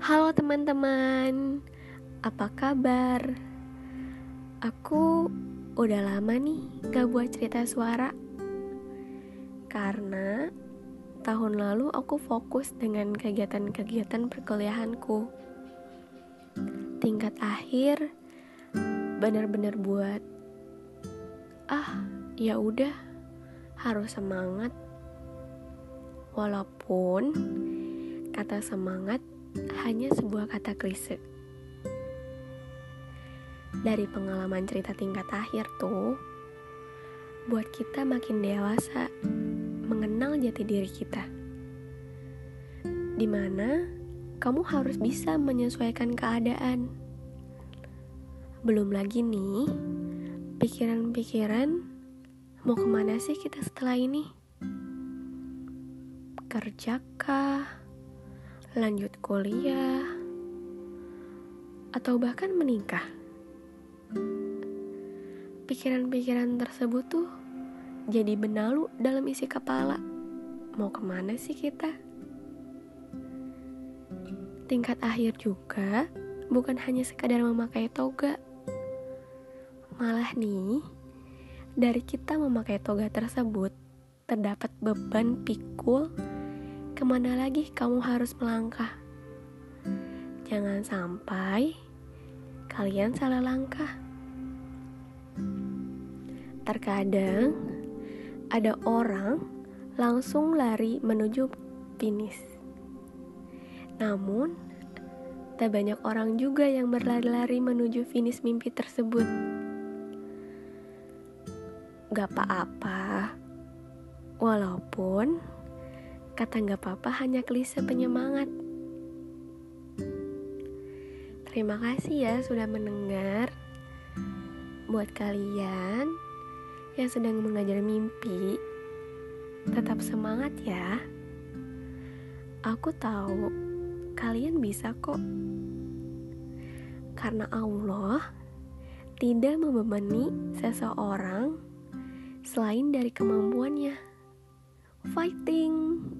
Halo teman-teman, apa kabar? Aku udah lama nih gak buat cerita suara. Karena tahun lalu aku fokus dengan kegiatan-kegiatan perkuliahanku. Tingkat akhir bener-bener buat Ah, ya udah harus semangat. Walaupun kata semangat hanya sebuah kata klise. Dari pengalaman cerita tingkat akhir tuh, buat kita makin dewasa mengenal jati diri kita. Di mana kamu harus bisa menyesuaikan keadaan. Belum lagi nih, pikiran-pikiran mau ke mana sih kita setelah ini? Kerjakah? Lanjut kuliah, atau bahkan menikah. Pikiran-pikiran tersebut tuh jadi benalu dalam isi kepala. Mau ke mana sih kita? Tingkat akhir juga bukan hanya sekadar memakai toga. Malah nih, dari kita memakai toga tersebut, terdapat beban pikul ke mana lagi kamu harus melangkah. Jangan sampai kalian salah langkah. Terkadang ada orang langsung lari menuju finish. Namun, tak banyak orang juga yang berlari-lari menuju finish mimpi tersebut. Gak apa-apa, walaupun Kata nggak apa-apa hanya klise penyemangat. Terima kasih ya sudah mendengar. Buat kalian yang sedang mengajar mimpi, tetap semangat ya. Aku tahu kalian bisa kok. Karena Allah tidak membebani seseorang selain dari kemampuannya. Fighting!